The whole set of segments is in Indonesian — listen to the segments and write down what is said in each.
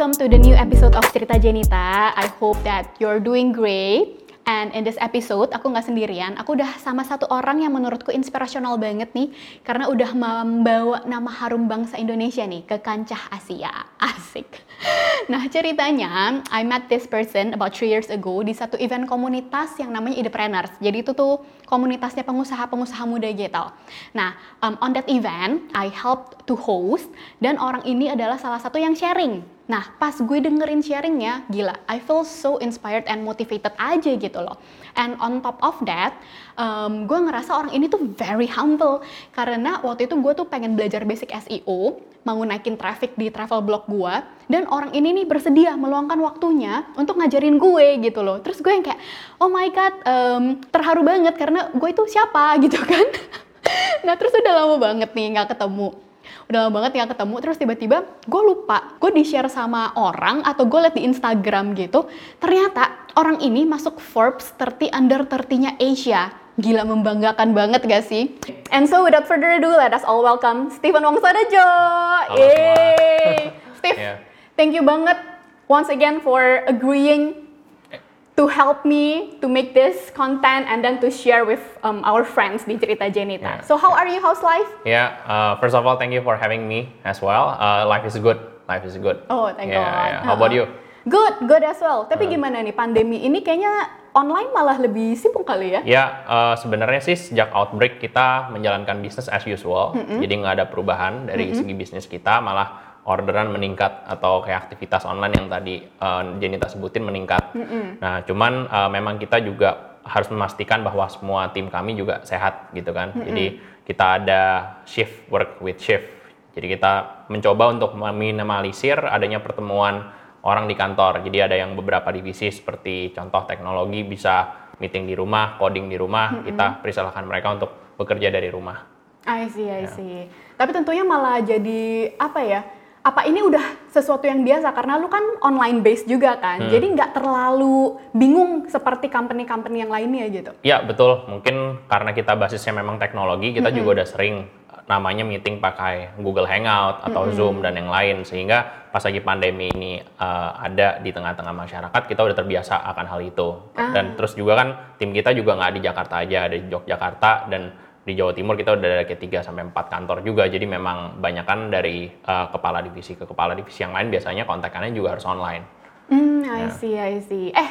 welcome to the new episode of Cerita Jenita. I hope that you're doing great. And in this episode, aku nggak sendirian. Aku udah sama satu orang yang menurutku inspirasional banget nih. Karena udah membawa nama harum bangsa Indonesia nih ke kancah Asia. Asik. Nah ceritanya, I met this person about three years ago di satu event komunitas yang namanya Idepreneurs. Jadi itu tuh komunitasnya pengusaha-pengusaha muda gitu. Nah, um, on that event, I helped to host dan orang ini adalah salah satu yang sharing Nah, pas gue dengerin sharingnya, gila, I feel so inspired and motivated aja gitu loh. And on top of that, um, gue ngerasa orang ini tuh very humble. Karena waktu itu gue tuh pengen belajar basic SEO, mau naikin traffic di travel blog gue, dan orang ini nih bersedia meluangkan waktunya untuk ngajarin gue gitu loh. Terus gue yang kayak, oh my god, um, terharu banget karena gue itu siapa gitu kan. nah terus udah lama banget nih nggak ketemu udah lama banget nggak ketemu terus tiba-tiba gue lupa gue di share sama orang atau gue liat di Instagram gitu ternyata orang ini masuk Forbes 30 under 30-nya Asia. Gila membanggakan banget gak sih? And so without further ado let us all welcome Stephen Wongsodejo Yeay Steve yeah. thank you banget once again for agreeing to help me to make this content and then to share with um, our friends di Cerita Jenita. Yeah. So how are you? How's life? Yeah, uh, first of all, thank you for having me as well. Uh, life is good. Life is good. Oh, thank yeah, God. Yeah. How about you? Good, good as well. Tapi uh. gimana nih pandemi ini kayaknya online malah lebih sibuk kali ya? Ya, uh, sebenarnya sih sejak outbreak kita menjalankan bisnis as usual. Mm -hmm. Jadi nggak ada perubahan dari mm -hmm. segi bisnis kita, malah orderan meningkat atau kayak aktivitas online yang tadi uh, Jenita sebutin meningkat. Mm -hmm. Nah, cuman uh, memang kita juga harus memastikan bahwa semua tim kami juga sehat gitu kan. Mm -hmm. Jadi kita ada shift work with shift. Jadi kita mencoba untuk meminimalisir adanya pertemuan orang di kantor. Jadi ada yang beberapa divisi seperti contoh teknologi bisa meeting di rumah, coding di rumah, mm -hmm. kita persilahkan mereka untuk bekerja dari rumah. I see, I ya. see. Tapi tentunya malah jadi apa ya? Apa ini udah sesuatu yang biasa karena lu kan online based juga kan, hmm. jadi nggak terlalu bingung seperti company-company yang lainnya gitu. Iya betul, mungkin karena kita basisnya memang teknologi, kita hmm. juga udah sering namanya meeting pakai Google Hangout atau hmm. Zoom dan yang lain, sehingga pas lagi pandemi ini uh, ada di tengah-tengah masyarakat, kita udah terbiasa akan hal itu. Ah. Dan terus juga kan tim kita juga nggak di Jakarta aja, ada di Yogyakarta dan di Jawa Timur kita udah ada kayak 3 sampai 4 kantor juga. Jadi memang banyak kan dari uh, kepala divisi ke kepala divisi yang lain biasanya kontakannya juga harus online. Hmm, I ya. see, I see. Eh,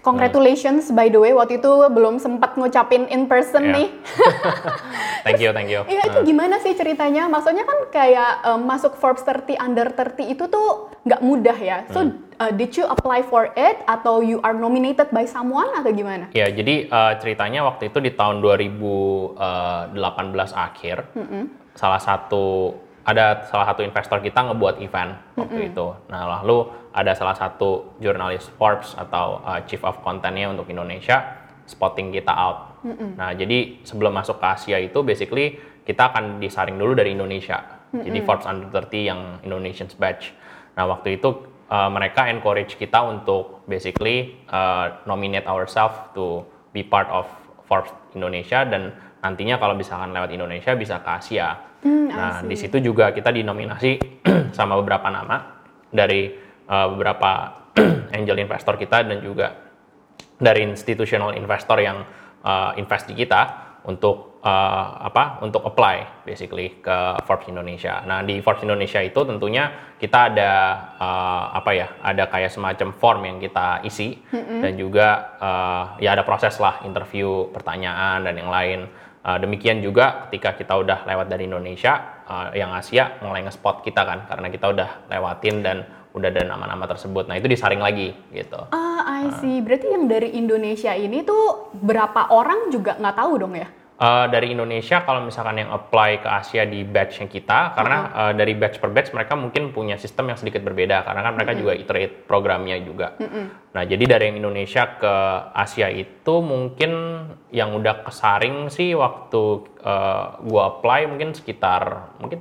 Congratulations hmm. by the way waktu itu belum sempat ngucapin in person yeah. nih. thank you, thank you. Iya itu hmm. gimana sih ceritanya? Maksudnya kan kayak um, masuk Forbes 30 under 30 itu tuh nggak mudah ya. So hmm. uh, did you apply for it atau you are nominated by someone atau gimana? Ya jadi uh, ceritanya waktu itu di tahun 2018 uh, akhir -hmm. salah satu ada salah satu investor kita ngebuat event waktu mm -hmm. itu. Nah lalu ada salah satu jurnalis Forbes atau uh, chief of contentnya untuk Indonesia spotting kita out. Mm -hmm. Nah, jadi sebelum masuk ke Asia itu basically kita akan disaring dulu dari Indonesia. Mm -hmm. Jadi Forbes Under 30 yang Indonesian's batch. Nah, waktu itu uh, mereka encourage kita untuk basically uh, nominate ourselves to be part of Forbes Indonesia dan nantinya kalau misalkan lewat Indonesia bisa ke Asia. Mm, nah, di situ juga kita dinominasi sama beberapa nama dari uh, beberapa angel investor kita dan juga dari institutional investor yang uh, invest di kita untuk uh, apa untuk apply basically ke Forbes Indonesia. Nah di Forbes Indonesia itu tentunya kita ada uh, apa ya ada kayak semacam form yang kita isi mm-hmm. dan juga uh, ya ada proses lah interview pertanyaan dan yang lain. Uh, demikian juga ketika kita udah lewat dari Indonesia uh, yang Asia mulai nge-spot kita kan karena kita udah lewatin dan udah ada nama-nama tersebut. Nah itu disaring lagi gitu. Ah, I see. Berarti yang dari Indonesia ini tuh berapa orang juga nggak tahu dong ya? Uh, dari Indonesia kalau misalkan yang apply ke Asia di batchnya kita karena uh -huh. uh, dari batch per batch mereka mungkin punya sistem yang sedikit berbeda karena kan mereka uh -huh. juga iterate programnya juga. Uh -huh. Nah jadi dari yang Indonesia ke Asia itu mungkin yang udah kesaring sih waktu uh, gua apply mungkin sekitar mungkin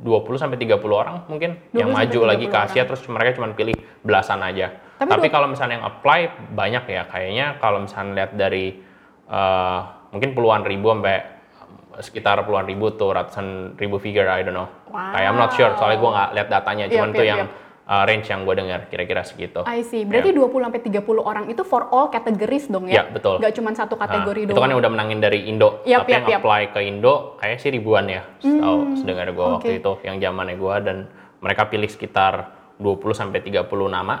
20 sampai 30 orang mungkin yang maju lagi ke Asia orang. terus mereka cuma pilih belasan aja. Tapi, Tapi kalau misalnya yang apply banyak ya kayaknya kalau misalnya lihat dari uh, mungkin puluhan ribu sampai sekitar puluhan ribu tuh ratusan ribu figure I don't know wow. kayak I'm not sure soalnya gue nggak lihat datanya cuman yep, tuh yep, yang yep. uh, range yang gue dengar kira-kira segitu. I see. Berarti 20 sampai 30 orang itu for all categories dong Ya, ya? betul. Gak cuma satu Nah, kategori itu doang. kan yang udah menangin dari Indo, Yap, tapi yap, yang yap. apply ke Indo kayak sih ribuan ya, setahu sedengar gue waktu oke. itu yang zamannya gue dan mereka pilih sekitar 20 sampai 30 nama.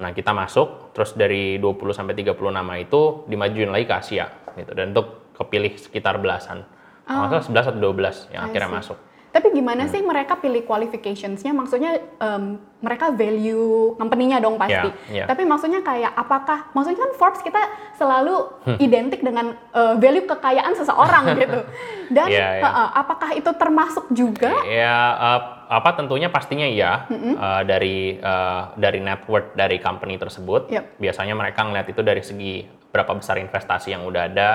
Nah, kita masuk terus dari 20 sampai 30 nama itu dimajuin lagi ke Asia gitu dan untuk kepilih sekitar belasan. Oh. 11 atau 12 yang I akhirnya see. masuk. Tapi gimana sih mereka pilih qualificationsnya? Maksudnya em, mereka value company-nya dong pasti. Ya, ya. Tapi maksudnya kayak apakah? Maksudnya kan Forbes kita selalu Hmm. identik dengan eh, value kekayaan seseorang gitu. Dan Ya, ya. eh, apakah itu termasuk juga? Ya eh, apa tentunya pastinya iya eh, dari eh, dari net worth dari company tersebut. Yep. Biasanya mereka ngeliat itu dari segi berapa besar investasi yang udah ada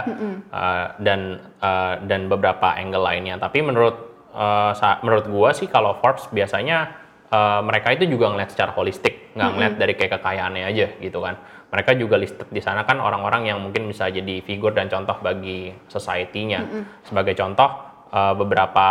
eh, dan eh, dan beberapa angle lainnya. Tapi menurut sa- menurut gua sih kalau Forbes biasanya eh, mereka itu juga ngeliat secara holistik, nggak ngeliat dari kayak kekayaannya aja gitu kan. Mereka juga listed di sana kan orang-orang yang mungkin bisa jadi figur dan contoh bagi society-nya. Sebagai contoh eh, beberapa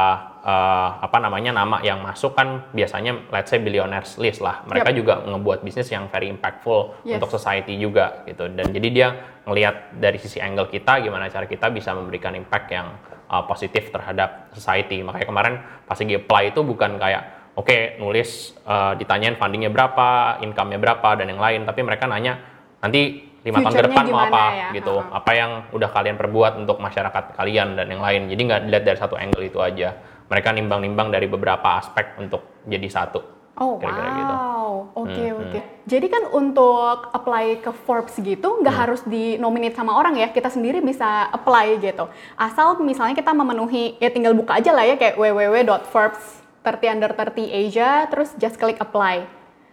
eh, apa namanya nama yang masuk kan biasanya let's say billionaires list lah. Mereka Yep. juga ngebuat bisnis yang very impactful Yes. untuk society juga gitu. Dan jadi dia ngelihat dari sisi angle kita gimana cara kita bisa memberikan impact yang uh, positif terhadap society. Makanya kemarin pas lagi apply itu bukan kayak oke nulis uh, ditanyain fundingnya berapa, income-nya berapa dan yang lain, tapi mereka nanya nanti lima tahun ke depan mau apa ya? gitu, Ha-ha. apa yang udah kalian perbuat untuk masyarakat kalian dan yang lain. Jadi nggak dilihat dari satu angle itu aja. Mereka nimbang-nimbang dari beberapa aspek untuk jadi satu. Oh Kira-kira gitu. wow, oke Hmm, oke. Jadi kan untuk apply ke Forbes gitu nggak Hmm. harus di nominate sama orang ya, kita sendiri bisa apply gitu. Asal misalnya kita memenuhi, ya tinggal buka aja lah ya kayak www.forbes 30 under 30 Asia, terus just klik apply.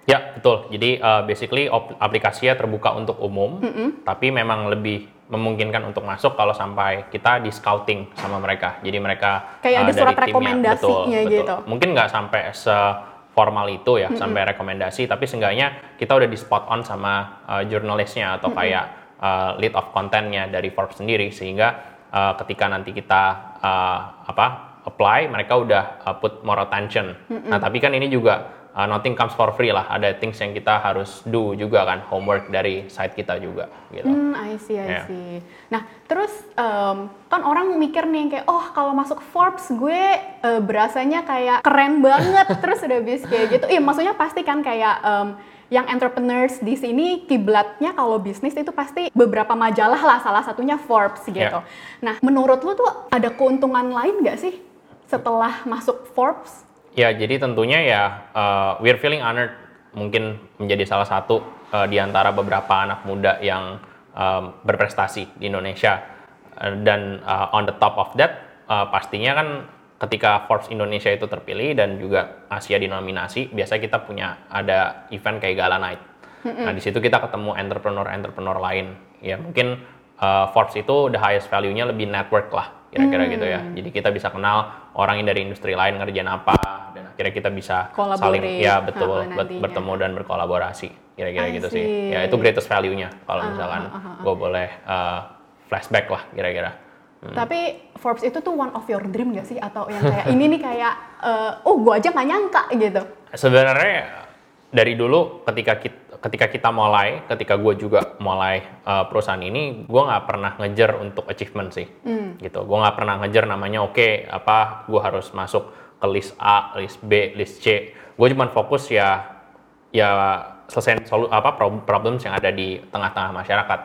Ya, betul. Jadi uh, basically aplikasinya terbuka untuk umum, tapi memang lebih memungkinkan untuk masuk kalau sampai kita di scouting sama mereka. Jadi mereka Kayak uh, ada dari surat timnya. rekomendasinya betul, gitu. Betul. Mungkin nggak sampai seformal itu ya, sampai rekomendasi, tapi seenggaknya kita udah di spot on sama uh, jurnalisnya atau kayak uh, lead of contentnya dari Forbes sendiri, sehingga uh, ketika nanti kita uh, apa apply, mereka udah uh, put more attention. Nah, tapi kan ini juga uh, nothing comes for free lah. Ada things yang kita harus do juga kan, homework dari side kita juga gitu. Hmm, I see, I Ya. see. Nah, terus em, kan orang mikir nih kayak, oh kalau masuk Forbes gue eh, berasanya kayak keren banget, terus udah bis kayak gitu. Iya, maksudnya pasti kan kayak em, yang entrepreneurs di sini kiblatnya kalau bisnis itu pasti beberapa majalah lah, salah satunya Forbes gitu. Ya. Nah, menurut lu tuh ada keuntungan lain nggak sih setelah masuk Forbes? Ya, jadi tentunya ya uh, we're feeling honored mungkin menjadi salah satu uh, di antara beberapa anak muda yang um, berprestasi di Indonesia. Uh, dan uh, on the top of that, uh, pastinya kan ketika Forbes Indonesia itu terpilih dan juga Asia dinominasi, biasanya kita punya ada event kayak Gala Night. Nah, di situ kita ketemu entrepreneur-entrepreneur lain. Ya, mungkin uh, Forbes itu the highest value-nya lebih network lah, kira-kira gitu ya. Jadi kita bisa kenal orang yang dari industri lain ngerjain apa dan akhirnya kita bisa saling ya betul uh, bet- nantinya. bertemu dan berkolaborasi. Kira-kira gitu sih. Ya, itu greatest value-nya kalau misalkan uh, uh, uh. gue boleh uh, flashback lah kira-kira. Tapi Forbes itu tuh one of your dream gak sih? Atau yang kayak ini nih kayak, eh, oh gue aja nggak nyangka gitu. Sebenarnya dari dulu ketika kita ketika kita mulai, ketika gue juga mulai uh, perusahaan ini, gue nggak pernah ngejar untuk achievement sih, gitu. Gue nggak pernah ngejar namanya oke apa, gue harus masuk ke list A, list B, list C. Gue cuma fokus ya ya selesai solu apa prob- problems yang ada di tengah-tengah masyarakat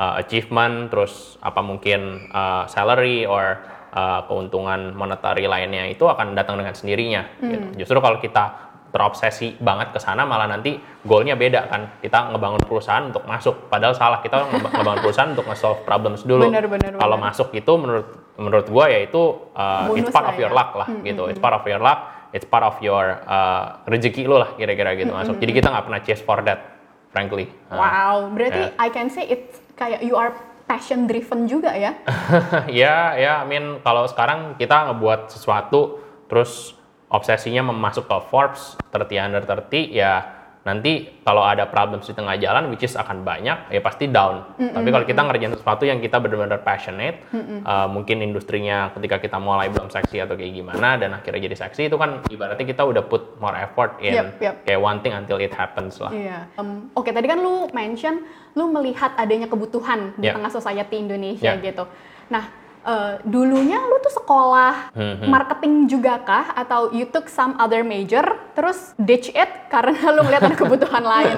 Uh, achievement terus apa mungkin uh, salary or uh, keuntungan monetary lainnya itu akan datang dengan sendirinya gitu. justru kalau kita terobsesi banget ke sana malah nanti goalnya beda kan kita ngebangun perusahaan untuk masuk padahal salah kita ngeba- ngebangun perusahaan untuk nge-solve problems dulu Bener, bener, kalau bener. masuk itu menurut menurut gua ya itu uh, it's part of your ya. luck lah gitu it's part of your luck it's part of your uh, rezeki lo lah kira-kira gitu masuk jadi kita nggak pernah chase for that frankly Uh, Wow, berarti ya. I can say it's kayak you are passion driven juga ya. ya ya I mean kalau sekarang kita ngebuat sesuatu terus obsesinya memasuk ke Forbes 30 under 30 ya nanti kalau ada problems di tengah jalan which is akan banyak ya pasti down tapi kalau kita ngerjain sesuatu yang kita benar-benar passionate uh, mungkin industrinya ketika kita mulai belum seksi atau kayak gimana dan akhirnya jadi seksi itu kan ibaratnya kita udah put more effort in Yep, yep. kayak one thing until it happens lah Iya. Em, Oke, tadi kan lu mention lu melihat adanya kebutuhan di Yeah. tengah society Indonesia Yeah. gitu. Nah, eh, dulunya lu tuh sekolah Mhm. marketing juga kah atau you took some other major terus ditch it karena lu ngeliat ada kebutuhan lain?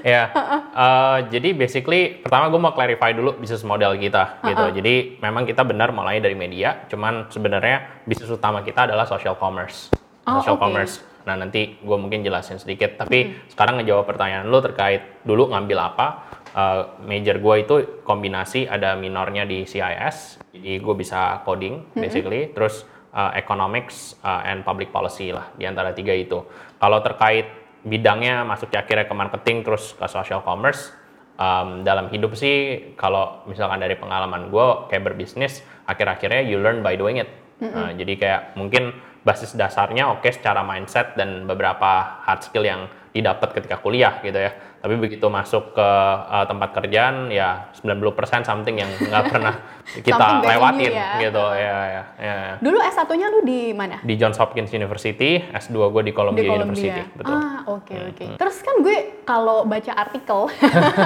Ya, eh, jadi basically pertama gue mau clarify dulu bisnis model kita gitu. Jadi memang kita benar mulai dari media, cuman sebenarnya bisnis utama kita adalah social commerce. Oh, social oke. commerce. Nah nanti gue mungkin jelasin sedikit. Tapi sekarang ngejawab pertanyaan lu terkait dulu ngambil apa. Eh, major gue itu kombinasi ada minornya di CIS, jadi gue bisa coding basically. Terus eh, economics eh, and public policy lah di antara tiga itu. Kalau terkait bidangnya masuk akhirnya ke marketing terus ke social commerce um, dalam hidup sih kalau misalkan dari pengalaman gue kayak berbisnis akhir-akhirnya you learn by doing it Nah, jadi kayak mungkin basis dasarnya oke secara mindset dan beberapa hard skill yang didapat ketika kuliah gitu ya tapi begitu masuk ke uh, tempat kerjaan ya 90% something yang nggak pernah kita lewatin ya. gitu ya ya, ya. Dulu S1-nya lu di mana? di Johns Hopkins University S2 gue di Columbia, di Columbia. University betul Hmm, Ah, oke oke. Terus kan gue kalau baca artikel,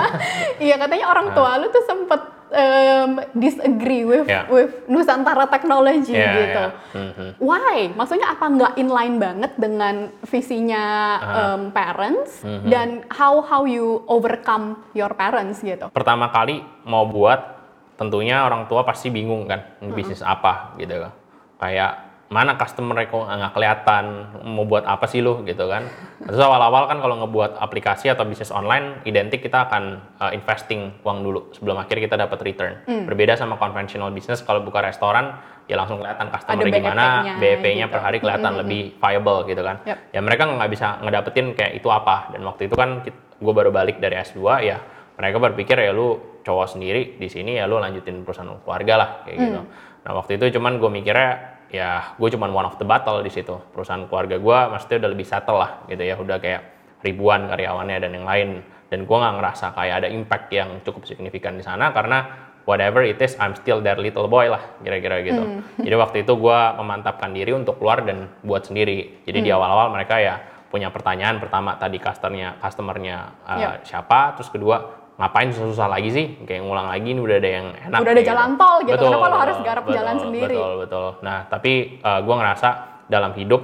iya katanya orang tua lu tuh sempet em, disagree with Ah. Ya. with Nusantara Technology Ya, gitu. ya. Mhm. Why? Maksudnya apa nggak inline banget dengan visinya Ah. em, parents Mhm. dan how how you overcome your parents gitu? pertama kali mau buat tentunya orang tua pasti bingung kan ini bisnis apa gitu kan kayak mana customer kok nggak kelihatan? Mau buat apa sih lu? Gitu kan. Terus awal-awal kan kalau ngebuat aplikasi atau bisnis online identik kita akan uh, investing uang dulu sebelum akhirnya kita dapat return. Berbeda sama conventional business kalau buka restoran ya langsung kelihatan customer gimana BEP-nya gitu. per hari kelihatan lebih viable gitu kan. Yep. ya mereka nggak bisa ngedapetin kayak itu apa. Dan waktu itu kan gue baru balik dari S2 ya mereka berpikir ya lu cowok sendiri di sini ya lu lanjutin perusahaan keluarga lah kayak gitu. Nah waktu itu cuman gue mikirnya ya gue cuman one of the battle di situ. Perusahaan keluarga gue maksudnya udah lebih settle lah gitu ya udah kayak ribuan karyawannya dan yang lain. Dan gue nggak ngerasa kayak ada impact yang cukup signifikan di sana karena whatever it is I'm still their little boy lah kira-kira gitu. Jadi waktu itu gue memantapkan diri untuk keluar dan buat sendiri. Jadi di awal-awal mereka ya punya pertanyaan pertama tadi customernya customernya uh, Yep. siapa terus kedua ngapain susah-susah lagi sih? Kayak ngulang lagi ini udah ada yang enak Udah ada kayak jalan tol gitu, Betul, kenapa lo betul, harus garap jalan betul, sendiri? betul betul. Nah tapi uh, gue ngerasa dalam hidup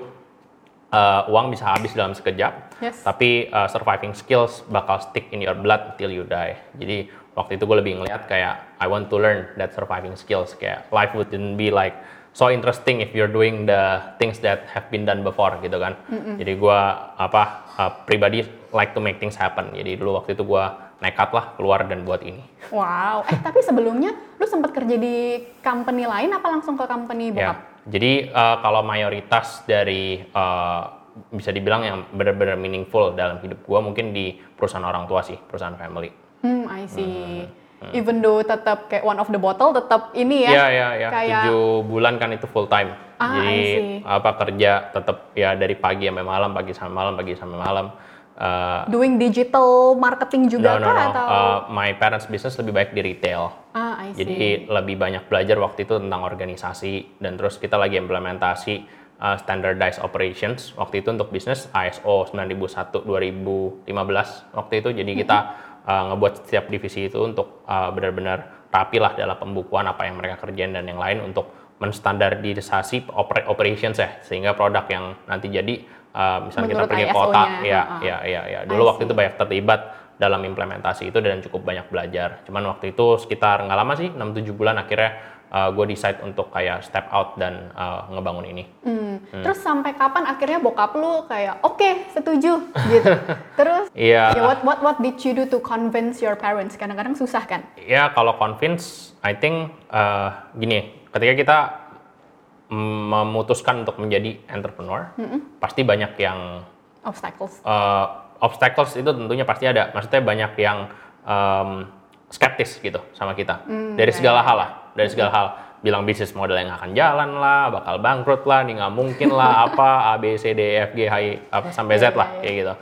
uh, uang bisa habis dalam sekejap Yes. tapi uh, surviving skills bakal stick in your blood till you die. Jadi waktu itu gue lebih ngeliat kayak I want to learn that surviving skills. Kayak life wouldn't be like so interesting if you're doing the things that have been done before gitu kan. Jadi gue apa uh, pribadi like to make things happen. Jadi dulu waktu itu gue nekat lah keluar dan buat ini Wow. Eh tapi sebelumnya lu sempat kerja di company lain apa langsung ke company Ya, bokap? jadi uh, kalau mayoritas dari uh, bisa dibilang yang benar-benar meaningful dalam hidup gua mungkin di perusahaan orang tua sih, perusahaan family. Hmm, I see. Even though tetap kayak one of the bottle, tetap ini ya. Iya, iya, iya. Kayak Tujuh bulan kan itu full time. Ah, I jadi see. apa kerja tetap ya dari pagi sampai malam, pagi sampai malam, pagi sampai malam. Uh, doing digital marketing juga no, no, kah no. atau? Uh, my parents business lebih baik di retail. ah, I see. Jadi lebih banyak belajar waktu itu tentang organisasi dan terus kita lagi implementasi uh, standardized operations waktu itu untuk bisnis ISO 9001 2015 waktu itu jadi kita uh, ngebuat setiap divisi itu untuk uh, benar-benar rapi lah dalam pembukuan apa yang mereka kerjain dan yang lain untuk menstandardisasi oper- operations ya sehingga produk yang nanti jadi uh, misalnya kita pergi ISO-nya, kota ya uh-uh. ya ya ya dulu waktu itu banyak terlibat dalam implementasi itu dan cukup banyak belajar. Cuman waktu itu sekitar nggak lama sih, 6-7 bulan akhirnya gue decide untuk kayak step out dan uh, ngebangun ini. Hmm. Terus sampai kapan akhirnya bokap lu kayak oke setuju gitu. Terus Iya. ya what what what did you do to convince your parents? Kadang-kadang susah kan? Ya kalau convince, I think uh, gini, ketika kita memutuskan untuk menjadi entrepreneur, pasti banyak yang Obstacles. uh, obstacles itu tentunya pasti ada. Maksudnya banyak yang um, skeptis gitu sama kita dari segala hal lah, dari segala hal. Bilang bisnis model yang akan jalan lah, bakal bangkrut lah, nih nggak mungkin lah, apa A B C D E F G H I apa sampai Z Iya, lah kayak gitu.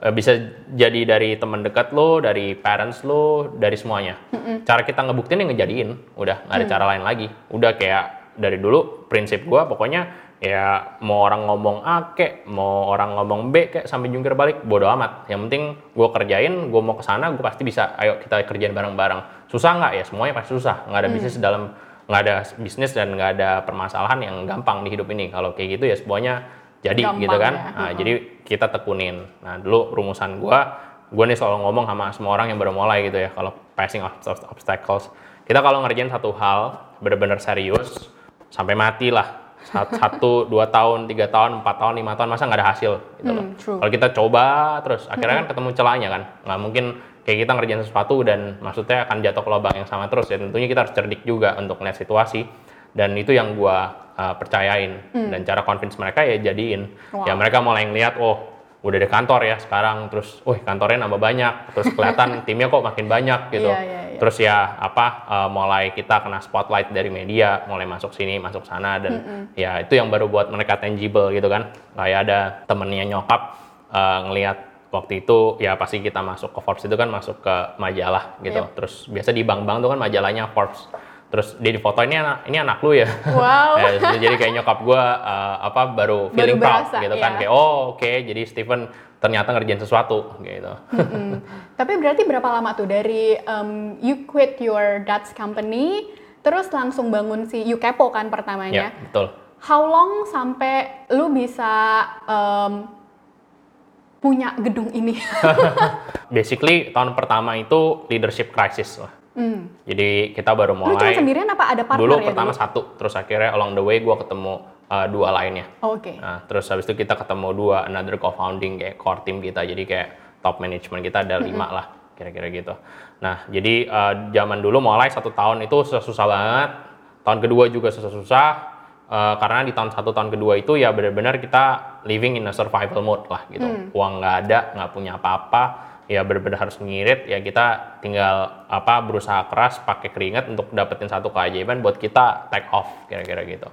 Eh, bisa jadi dari teman dekat lo, dari parents lo, dari semuanya. Cara kita ngebuktiin yang ngejadiin, udah nggak ada Mm. cara lain lagi. Udah kayak dari dulu prinsip gua pokoknya ya mau orang ngomong A kek, mau orang ngomong B kek sampai jungkir balik bodo amat. Yang penting gua kerjain, gua mau ke sana, gua pasti bisa. Ayo kita kerjain bareng-bareng. Susah nggak ya? Semuanya pasti susah. Nggak ada bisnis dalam nggak ada bisnis dan nggak ada permasalahan yang gampang di hidup ini. Kalau kayak gitu ya semuanya jadi Gampang gitu kan. ya. Nah, Mm-mm. jadi kita tekunin. Nah, dulu rumusan gua, gua nih selalu ngomong sama semua orang yang baru mulai gitu ya, kalau passing obst- obst- obstacles. Kita kalau ngerjain satu hal bener-bener serius sampai mati lah. Sat- Satu, dua tahun, tiga tahun, empat tahun, lima tahun, masa nggak ada hasil gitu loh. Hmm. Kalau kita coba terus, akhirnya kan ketemu celahnya kan. Nggak mungkin kayak kita ngerjain sesuatu dan maksudnya akan jatuh ke lubang yang sama terus ya. Tentunya kita harus cerdik juga untuk melihat situasi. Dan itu yang gua uh, percayain. Dan cara convince mereka ya jadiin. Wow. Ya mereka mulai ngeliat, oh udah ada kantor ya sekarang. Terus, wih kantornya nambah banyak. Terus kelihatan timnya kok makin banyak gitu. Iya, iya, iya. Terus ya apa, uh, mulai kita kena spotlight dari media, mulai masuk sini, masuk sana. Dan ya itu yang baru buat mereka tangible gitu kan. Kayak ada temennya nyokap uh, ngelihat waktu itu ya pasti kita masuk ke Forbes itu kan masuk ke majalah gitu. Yep. Terus biasa di bank-bank tuh kan majalahnya Forbes. Terus dia di foto ini anak ini anak lu ya. Wow. Ya, jadi kayak nyokap gue apa baru feeling proud berasa, gitu kan ya. kayak oh oke jadi Steven ternyata ngerjain sesuatu gitu. Mm. Tapi berarti berapa lama tuh dari um, you quit your dad's company, terus langsung bangun si Yukepo kan pertamanya? ya betul. How long sampai lu bisa um, punya gedung ini? Basically tahun pertama itu leadership crisis lah. Hmm. Jadi kita baru Lu cuma mulai sendirian apa ada partner dulu ya pertama dulu? satu, terus akhirnya along the way gue ketemu uh, dua lainnya. Oh, Oke. Nah, terus habis itu kita ketemu dua another co-founding kayak core team kita. Jadi kayak top management kita ada lima lah kira-kira gitu. Nah, jadi uh, zaman dulu mulai satu tahun itu susah-susah banget. Tahun kedua juga susah-susah. Uh, karena di tahun satu tahun kedua itu ya benar-benar kita living in a survival mode lah gitu. Uang nggak ada, nggak punya apa-apa. Ya benar-benar harus ngirit. Ya kita tinggal apa berusaha keras pakai keringat untuk dapetin satu keajaiban buat kita take off kira-kira gitu.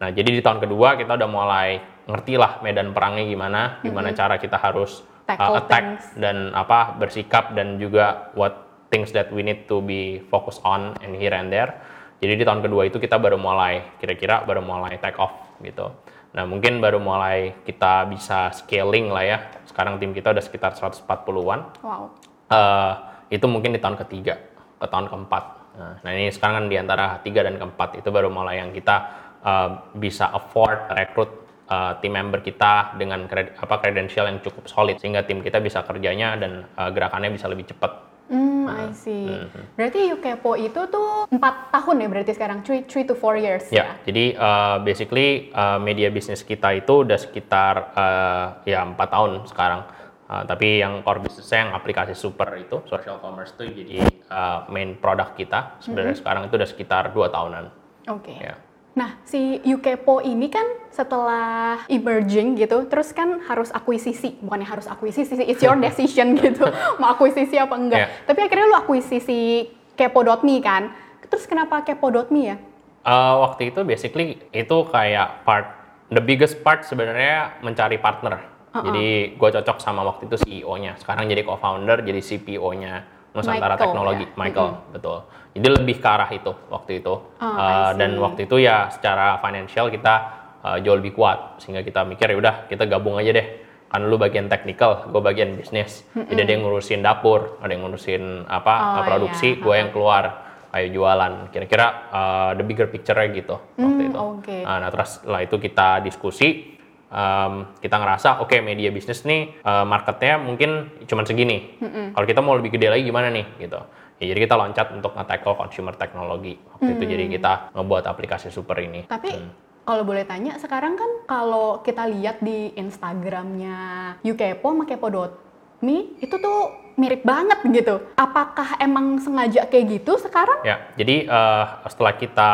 Nah, jadi di tahun kedua kita udah mulai ngerti lah medan perangnya gimana, gimana cara kita harus Tackle uh, attack things. dan apa bersikap dan juga what things that we need to be focused on and here and there. Jadi di tahun kedua itu kita baru mulai kira-kira baru mulai take off gitu. Nah, mungkin baru mulai kita bisa scaling lah ya. Sekarang tim kita udah sekitar 140-an Wow. eh itu mungkin di tahun ketiga ke tahun keempat. Nah, nah ini sekarang kan di antara tiga dan keempat itu baru mulai yang kita eh, bisa afford rekrut eh, tim member kita dengan kred- apa credential yang cukup solid sehingga tim kita bisa kerjanya dan eh, gerakannya bisa lebih cepat. Hmm, I see. Berarti Yukepo itu tuh empat tahun ya berarti sekarang, three, three to four years Ya, jadi eh, basically eh, media bisnis kita itu udah sekitar eh, ya empat tahun sekarang. Eh, tapi yang core bisnisnya yang aplikasi super itu social commerce itu jadi eh, main produk kita sebenarnya sekarang itu udah sekitar dua tahunan. Oke. Ya. Nah, si Yukepo ini kan setelah emerging gitu, terus kan harus akuisisi, bukannya harus akuisisi, sih, it's your decision gitu, mau akuisisi apa enggak. Iya. Tapi akhirnya lu akuisisi Kepo.me kan, terus kenapa Kepo.me ya? Eh, waktu itu basically itu kayak part the biggest part sebenarnya mencari partner. Jadi gue cocok sama waktu itu CEO-nya. Sekarang jadi co-founder, jadi CPO-nya Nusantara Michael, Teknologi, ya? Michael, betul. Jadi lebih ke arah itu waktu itu. Oh, Eh, I dan waktu itu ya secara financial kita eh, jauh lebih kuat sehingga kita mikir ya udah kita gabung aja deh. Kan lu bagian technical, gue bagian bisnis. Jadi ada yang ngurusin dapur, ada yang ngurusin apa Oh, produksi, iya. gue yang keluar kayak jualan. Kira-kira uh, the bigger picture-nya gitu waktu Hmm, itu. oke. Uh, nah terus setelah itu kita diskusi, um, kita ngerasa oke media bisnis nih uh, marketnya mungkin cuma segini. Kalau kita mau lebih gede lagi gimana nih gitu. Ya, jadi kita loncat untuk nge-tackle consumer technology waktu itu. Jadi kita ngebuat aplikasi super ini. Tapi Hmm. kalau boleh tanya, sekarang kan kalau kita lihat di Instagramnya Yukepo sama Kepo.me itu tuh mirip banget gitu. Apakah emang sengaja kayak gitu sekarang? Ya, jadi uh, setelah kita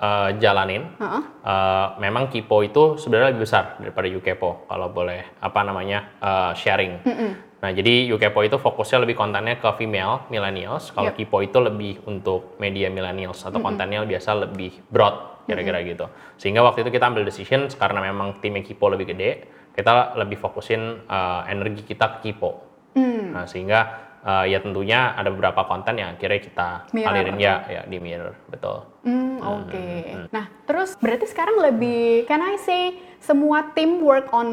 uh, jalanin, Heeh. uh, memang Kipo itu sebenarnya lebih besar daripada Yukepo kalau boleh apa namanya uh, sharing. Nah, jadi Yukepo itu fokusnya lebih kontennya ke female, millennials. Kalau Yep. Kipo itu lebih untuk media millennials atau kontennya biasa lebih broad kira-kira gitu. Sehingga waktu itu kita ambil decision karena memang timnya Kipo lebih gede, kita lebih fokusin uh, energi kita ke Kipo. Hmm. Nah, sehingga uh, ya tentunya ada beberapa konten yang akhirnya kita Mirror, alirin ya ya di mirror, betul. Hmm, oke. Nah, terus berarti sekarang lebih, can I say, semua tim work on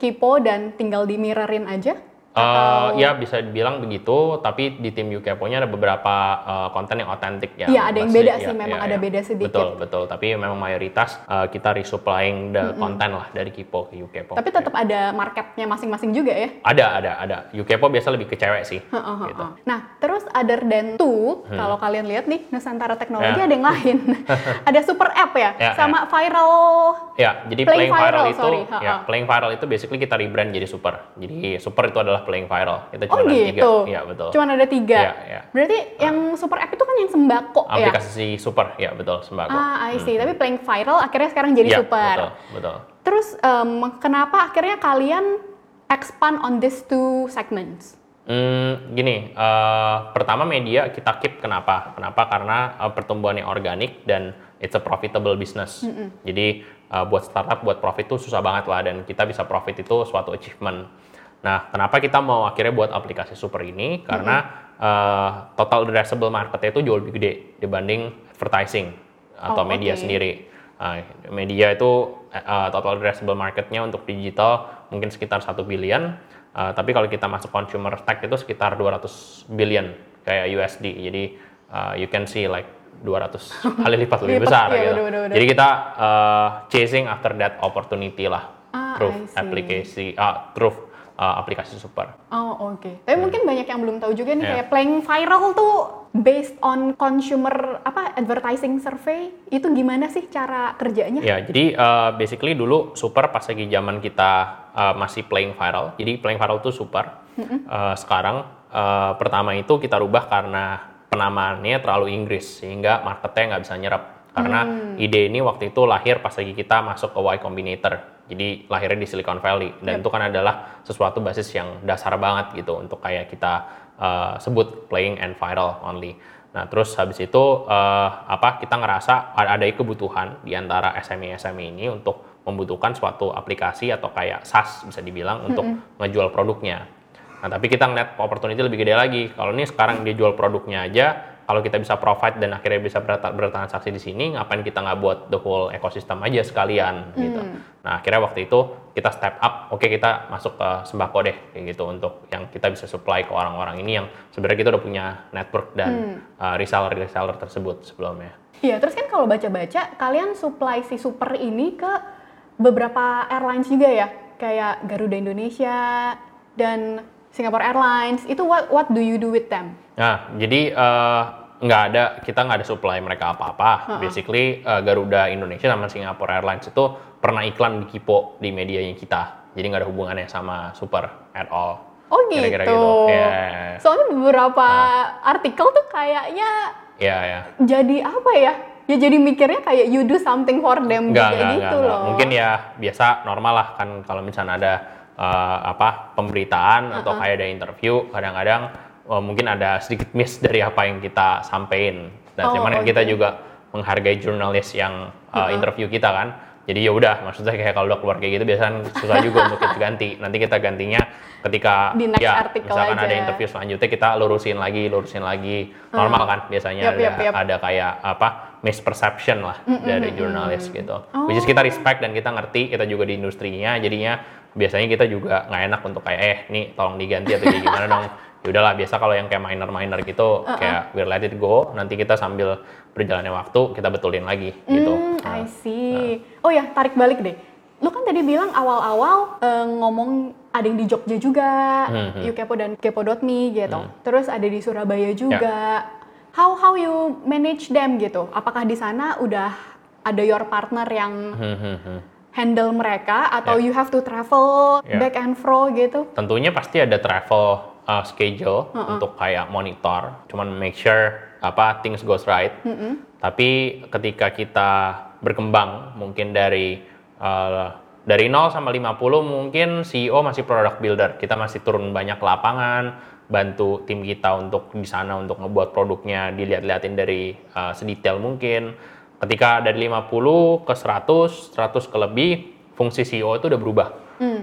Kipo dan tinggal di mirrorin aja? Uh, ya bisa dibilang begitu, tapi di tim UKPO-nya ada beberapa uh, konten yang otentik ya. Iya, ada yang beda ya, sih, memang ya, ada ya. beda sedikit. Betul, betul. Tapi memang mayoritas uh, kita resupplying the konten lah dari Kipo ke UKPO. Tapi tetap ada marketnya masing-masing juga ya? Ada, ada, ada. UKPO biasa lebih ke cewek sih. Gitu. Nah, terus other than two, kalau kalian lihat nih Nusantara Teknologi Ya. ada yang lain. ada super app ya, Ya, sama viral. Ya, jadi Playing playing, viral, viral, itu, sorry, ya playing viral itu basically kita rebrand jadi super. Jadi super itu adalah playing viral. Kita Oh cuma ada tiga. gitu. Iya betul. Cuman ada tiga. Iya, iya. Berarti yang super app itu kan yang sembako ya? Aplikasi super, ya betul sembako. Ah, I see. Tapi playing viral akhirnya sekarang jadi Iya, super. Betul, betul. Terus em, kenapa akhirnya kalian expand on these two segments? Hmm, gini, eh, pertama media kita keep kenapa? Kenapa? Karena eh, pertumbuhannya organik dan it's a profitable business. Jadi eh, buat startup buat profit itu susah banget lah dan kita bisa profit itu suatu achievement. Nah, kenapa kita mau akhirnya buat aplikasi super ini? Karena eh, total addressable marketnya itu jauh lebih gede dibanding advertising atau Oh, media oke. sendiri. Nah, media itu eh, total addressable marketnya untuk digital mungkin sekitar 1 billion. Uh, tapi kalau kita masuk consumer tech itu sekitar 200 billion kayak USD. Jadi uh, you can see like 200 kali lipat lebih Lipat, besar iya, gitu. bener, bener, bener. Jadi kita uh, chasing after that opportunity lah. Ah, through aplikasi ah through uh, aplikasi super. Oh oke. Tapi mungkin banyak yang belum tahu juga nih Iya. kayak playing viral tuh based on consumer apa advertising survey itu gimana sih cara kerjanya? Ya, jadi uh, basically dulu super pas lagi zaman kita uh, masih playing viral. Jadi playing viral tuh super. Uh, sekarang uh, pertama itu kita rubah karena penamaannya terlalu Inggris sehingga marketnya nggak bisa nyerap. Karena ide ini waktu itu lahir pas lagi kita masuk ke Y Combinator. Jadi lahirnya di Silicon Valley dan itu kan adalah sesuatu basis yang dasar banget gitu untuk kayak kita uh, sebut playing and viral only. Nah, terus habis itu eh, apa kita ngerasa ada ada kebutuhan di antara SME SME ini untuk membutuhkan suatu aplikasi atau kayak SaaS bisa dibilang untuk ngejual produknya. Nah, tapi kita ngeliat opportunity lebih gede lagi. Kalau ini sekarang dia jual produknya aja, kalau kita bisa provide dan akhirnya bisa bertransaksi di sini, ngapain kita nggak buat the whole ekosistem aja sekalian gitu. Nah, akhirnya waktu itu kita step up, oke kita masuk ke sembako deh kayak gitu untuk yang kita bisa supply ke orang-orang ini yang sebenarnya kita udah punya network dan uh, reseller-reseller tersebut sebelumnya. Iya, terus kan kalau baca-baca kalian supply si super ini ke beberapa airlines juga ya, kayak Garuda Indonesia dan Singapore Airlines. Itu what what do you do with them? Nah, jadi eh, nggak ada kita nggak ada supply mereka apa-apa. Basically eh, Garuda Indonesia sama Singapore Airlines itu pernah iklan di Kipo di medianya kita. Jadi nggak ada hubungannya sama Super at all. Oh gitu. Kira-kira gitu. Iya, iya, Soalnya beberapa artikel tuh kayaknya iya. iya. jadi apa ya? Ya jadi mikirnya kayak you do something for them Nggak, juga nggak, gitu nggak, nggak. loh. Mungkin ya biasa normal lah kan kalau misalnya ada eh, apa pemberitaan atau kayak ada interview, kadang-kadang eh, mungkin ada sedikit miss dari apa yang kita sampein. Dan Oh, cuman kan kita juga menghargai jurnalis yang eh, interview kita kan. Jadi ya udah, maksudnya kayak kalau udah keluar kayak gitu biasanya susah juga untuk kita ganti. Nanti kita gantinya ketika Di next ya misalkan aja. ada interview selanjutnya kita lurusin lagi, lurusin lagi. Normal kan biasanya yup, ada, yup. ada kayak apa misperception lah dari jurnalis gitu. Oh. Which is kita respect dan kita ngerti, kita juga di industrinya, jadinya biasanya kita juga nggak enak untuk kayak eh nih tolong diganti atau kayak gimana dong. Ya udahlah biasa kalau yang kayak minor-minor gitu kayak we let it go, nanti kita sambil berjalannya waktu kita betulin lagi gitu. Hmm, I see. Oh ya, tarik balik deh. Lu kan tadi bilang awal-awal eh, ngomong ada yang di Jogja juga, Hmm, Ukepo dan kepo.me gitu. Terus ada di Surabaya Ya. juga. How how you manage them gitu? Apakah di sana udah ada your partner yang Hmm, hmm, hmm. handle mereka atau Ya. you have to travel Ya. back and fro gitu? Tentunya pasti ada travel uh, schedule untuk kayak monitor, cuman make sure apa things goes right. Tapi ketika kita berkembang mungkin dari uh, dari 0 sama 50 mungkin CEO masih product builder. Kita masih turun banyak ke lapangan, bantu tim kita untuk di sana untuk ngebuat produknya dilihat-liatin dari uh, sedetail mungkin. Ketika dari 50 ke 100, 100 ke lebih, fungsi CEO itu udah berubah.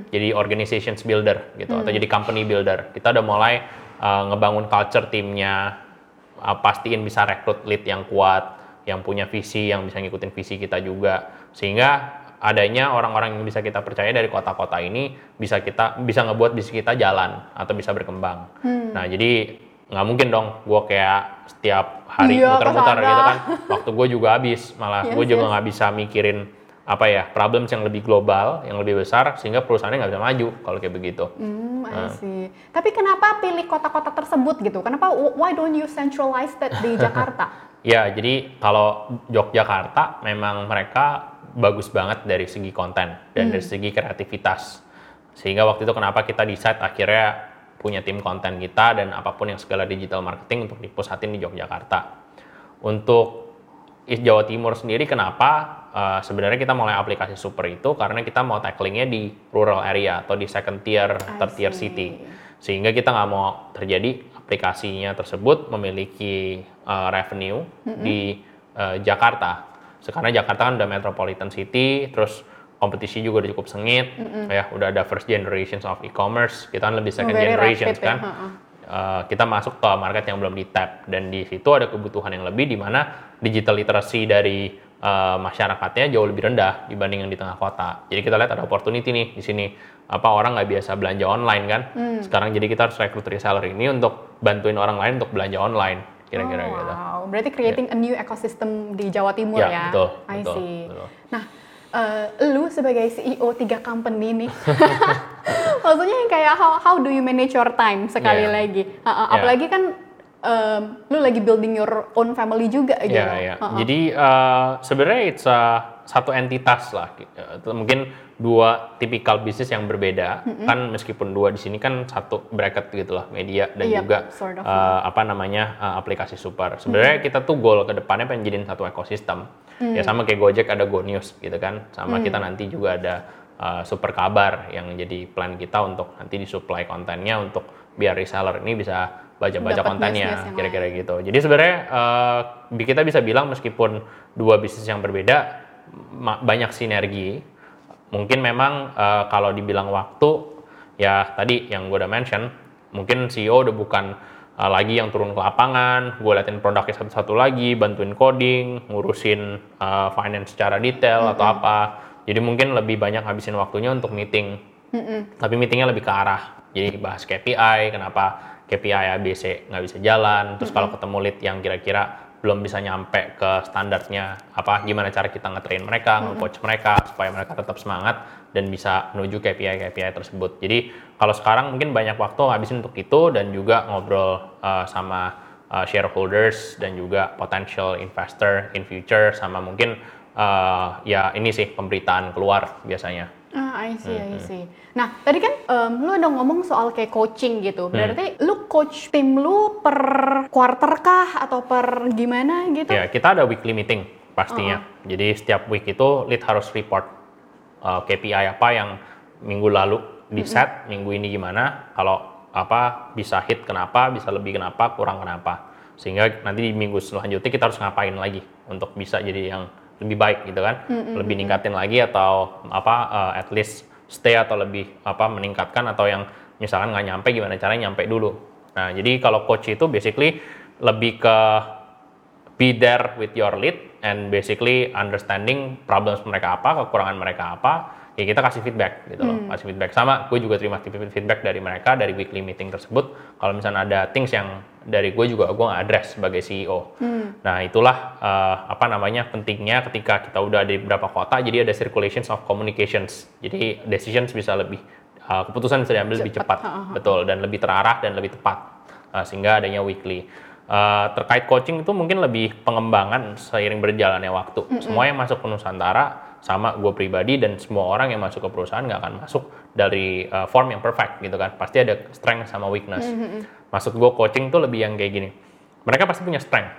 Jadi organizations builder gitu atau jadi company builder. Kita udah mulai uh, ngebangun culture timnya, uh, pastiin bisa rekrut lead yang kuat, yang punya visi, yang bisa ngikutin visi kita juga. Sehingga adanya orang-orang yang bisa kita percaya dari kota-kota ini bisa kita bisa ngebuat bisnis kita jalan atau bisa berkembang. Nah jadi nggak mungkin dong gue kayak setiap hari Iya, muter-muter ke sana. gitu kan. Waktu gue juga habis, malah Yes, gue juga yes. nggak bisa mikirin apa ya problems yang lebih global, yang lebih besar sehingga perusahaannya nggak bisa maju kalau kayak begitu. Hmm, I see. Tapi kenapa pilih kota-kota tersebut gitu? Kenapa why don't you centralize that di Jakarta? Ya, jadi kalau Yogyakarta memang mereka bagus banget dari segi konten dan dari segi kreativitas. Sehingga waktu itu kenapa kita decide akhirnya punya tim konten kita dan apa pun yang segala digital marketing untuk dipusatin di Yogyakarta. Untuk Jawa Timur sendiri kenapa Uh, sebenarnya kita mulai aplikasi super itu karena kita mau tacklingnya di rural area atau di second tier, third tier city sehingga kita nggak mau terjadi aplikasinya tersebut memiliki uh, revenue di uh, Jakarta. Sekarang Jakarta kan udah metropolitan city, terus kompetisi juga udah cukup sengit, ya udah ada first generations of e-commerce, kita kan lebih second Very generations rapid ya, kan. ha-ha. Uh, kita masuk ke market yang belum di tap dan di situ ada kebutuhan yang lebih di mana digital literacy dari uh, masyarakatnya jauh lebih rendah dibanding yang di tengah kota. Jadi kita lihat ada opportunity nih di sini apa orang nggak biasa belanja online kan. Hmm. Sekarang jadi kita harus rekrut reseller ini untuk bantuin orang lain untuk belanja online kira-kira Oh, gitu. Wow, berarti creating a new ecosystem di Jawa Timur Ya, ya. betul, I betul, see. betul. Nah, eh, lu sebagai CEO tiga company nih, maksudnya yang kayak how, how do you manage your time sekali Yeah. lagi? Ha, ha, Yeah. Apalagi kan em, lu lagi building your own family juga gitu. Ya, ya. Ha. Jadi uh, sebenarnya it's a- satu entitas lah. Uh, Mungkin dua tipikal bisnis yang berbeda. Kan meskipun dua di sini kan satu bracket gitu lah, media dan Iya, juga sort of. uh, apa namanya uh, aplikasi super. Sebenarnya kita tuh goal ke depannya pengen jadiin satu ekosistem. Ya sama kayak Gojek ada Go News gitu kan. Sama kita nanti juga ada uh, super kabar yang jadi plan kita untuk nanti disuplai kontennya untuk biar reseller ini bisa baca-baca kontennya kira-kira gitu. Jadi sebenarnya eh, kita bisa bilang meskipun dua bisnis yang berbeda banyak sinergi. Mungkin memang eh, kalau dibilang waktu ya tadi yang gue udah mention mungkin CEO udah bukan eh, lagi yang turun ke lapangan, gue liatin produknya satu-satu lagi, bantuin coding, ngurusin eh, finance secara detail atau apa. Jadi mungkin lebih banyak habisin waktunya untuk meeting tapi meetingnya lebih ke arah jadi bahas KPI kenapa KPI ABC nggak bisa jalan. Terus kalau ketemu lead yang kira-kira belum bisa nyampe ke standarnya apa gimana cara kita nge-train mereka nge-coach mereka supaya mereka tetap semangat dan bisa menuju KPI KPI tersebut. Jadi kalau sekarang mungkin banyak waktu habisin untuk itu dan juga ngobrol uh, sama uh, shareholders dan juga potential investor in future sama mungkin uh, ya ini sih pemberitaan keluar biasanya Ah, I see, I see. Nah, tadi kan em, lu ada ngomong soal kayak coaching gitu. Berarti lu coach tim lu per quarter kah atau per gimana gitu? Ya, kita ada weekly meeting pastinya. Jadi setiap week itu lead harus report uh, KPI apa yang minggu lalu di set, minggu ini gimana, kalau apa bisa hit kenapa, bisa lebih kenapa, kurang kenapa. Sehingga nanti di minggu selanjutnya kita harus ngapain lagi untuk bisa jadi yang lebih baik gitu kan, lebih ningkatin lagi atau apa uh, at least stay atau lebih apa meningkatkan atau yang misalkan nggak nyampe gimana caranya nyampe dulu. Nah jadi kalau coach itu basically lebih ke be there with your lead and basically understanding problems mereka apa, kekurangan mereka apa, ya kita kasih feedback gitu loh, kasih feedback. Sama, gue juga terima feedback dari mereka dari weekly meeting tersebut. Kalau misalnya ada things yang dari gue juga gue address sebagai CEO. Nah itulah eh, apa namanya pentingnya ketika kita udah ada di beberapa kota, jadi ada circulations of communications. Jadi decisions bisa lebih eh, keputusan bisa diambil lebih Cepat, cepat, ha, ha, betul dan lebih terarah dan lebih tepat Uh, sehingga adanya weekly. Uh, terkait coaching itu mungkin lebih pengembangan seiring berjalannya waktu. Semua yang masuk ke Nusantara sama gue pribadi dan semua orang yang masuk ke perusahaan nggak akan masuk dari uh, form yang perfect gitu kan. Pasti ada strength sama weakness. Maksud gue coaching tuh lebih yang kayak gini. Mereka pasti punya strength,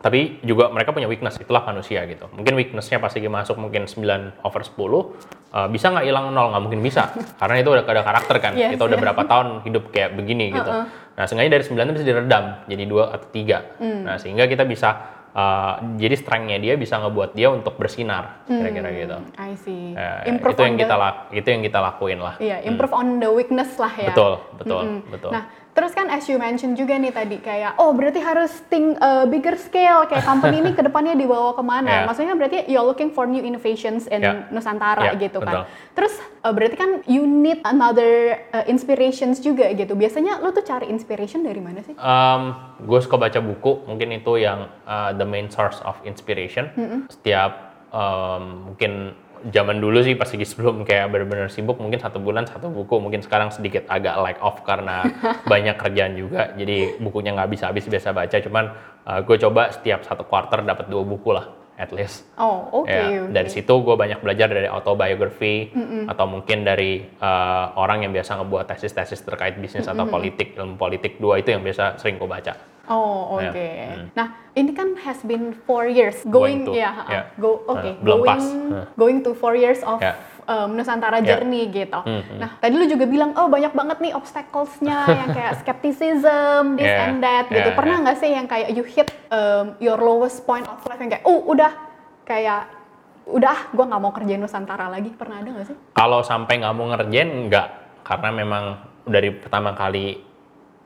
tapi juga mereka punya weakness. Itulah manusia gitu. Mungkin weaknessnya pas lagi masuk mungkin 9 over 10 uh, bisa nggak hilang nol? Nggak mungkin bisa. Karena itu udah ada karakter kan. Yes, kita udah yes. berapa tahun hidup kayak begini gitu. Nah seenggaknya dari 9 itu bisa diredam jadi dua atau tiga. Nah sehingga kita bisa uh, jadi strength-nya dia bisa ngebuat dia untuk bersinar kira-kira gitu. I see. Hmm. Improve itu yang kita lak- itu yang kita lakuin lah. Iya, improve on the weakness lah ya. Betul, betul, Mm-mm. betul. Nah, terus kan as you mention juga nih tadi kayak oh berarti harus think uh, bigger scale kayak company ini ke depannya dibawa ke mana? Yeah. Maksudnya berarti you're looking for new innovations in Yeah. Nusantara Yeah, gitu kan. betul. Terus uh, berarti kan you need another uh, inspirations juga gitu. Biasanya lu tuh cari inspiration dari mana sih? Um, gue suka baca buku, mungkin itu yang uh, the main source of inspiration. Setiap um, mungkin zaman dulu sih pas lagi sebelum kayak benar-benar sibuk, mungkin satu bulan satu buku. Mungkin sekarang sedikit agak like off karena banyak kerjaan juga, jadi bukunya nggak bisa habis biasa baca. Cuman uh, gue coba setiap satu quarter dapat dua buku lah, at least. Oh, oke. Ya, oke. dari situ gue banyak belajar dari autobiography atau mungkin dari uh, orang yang biasa ngebuat tesis-tesis terkait bisnis atau politik, ilmu politik dua itu yang biasa sering gue baca. Oh oke. Ya, Nah ini kan has been four years going, Going to, ya, ya. go oke Uh, belum going pas. Uh. going to four years of Ya. um, Nusantara journey gitu. Hmm, hmm. Nah tadi lu juga bilang oh banyak banget nih obstacles-nya yang kayak skepticism, this Ya, and that gitu. ya, Pernah nggak sih yang kayak you hit um, your lowest point of life yang kayak oh udah kayak udah gue nggak mau kerjain Nusantara lagi. Pernah ada nggak sih? Kalau sampai nggak mau ngerjain nggak, karena memang dari pertama kali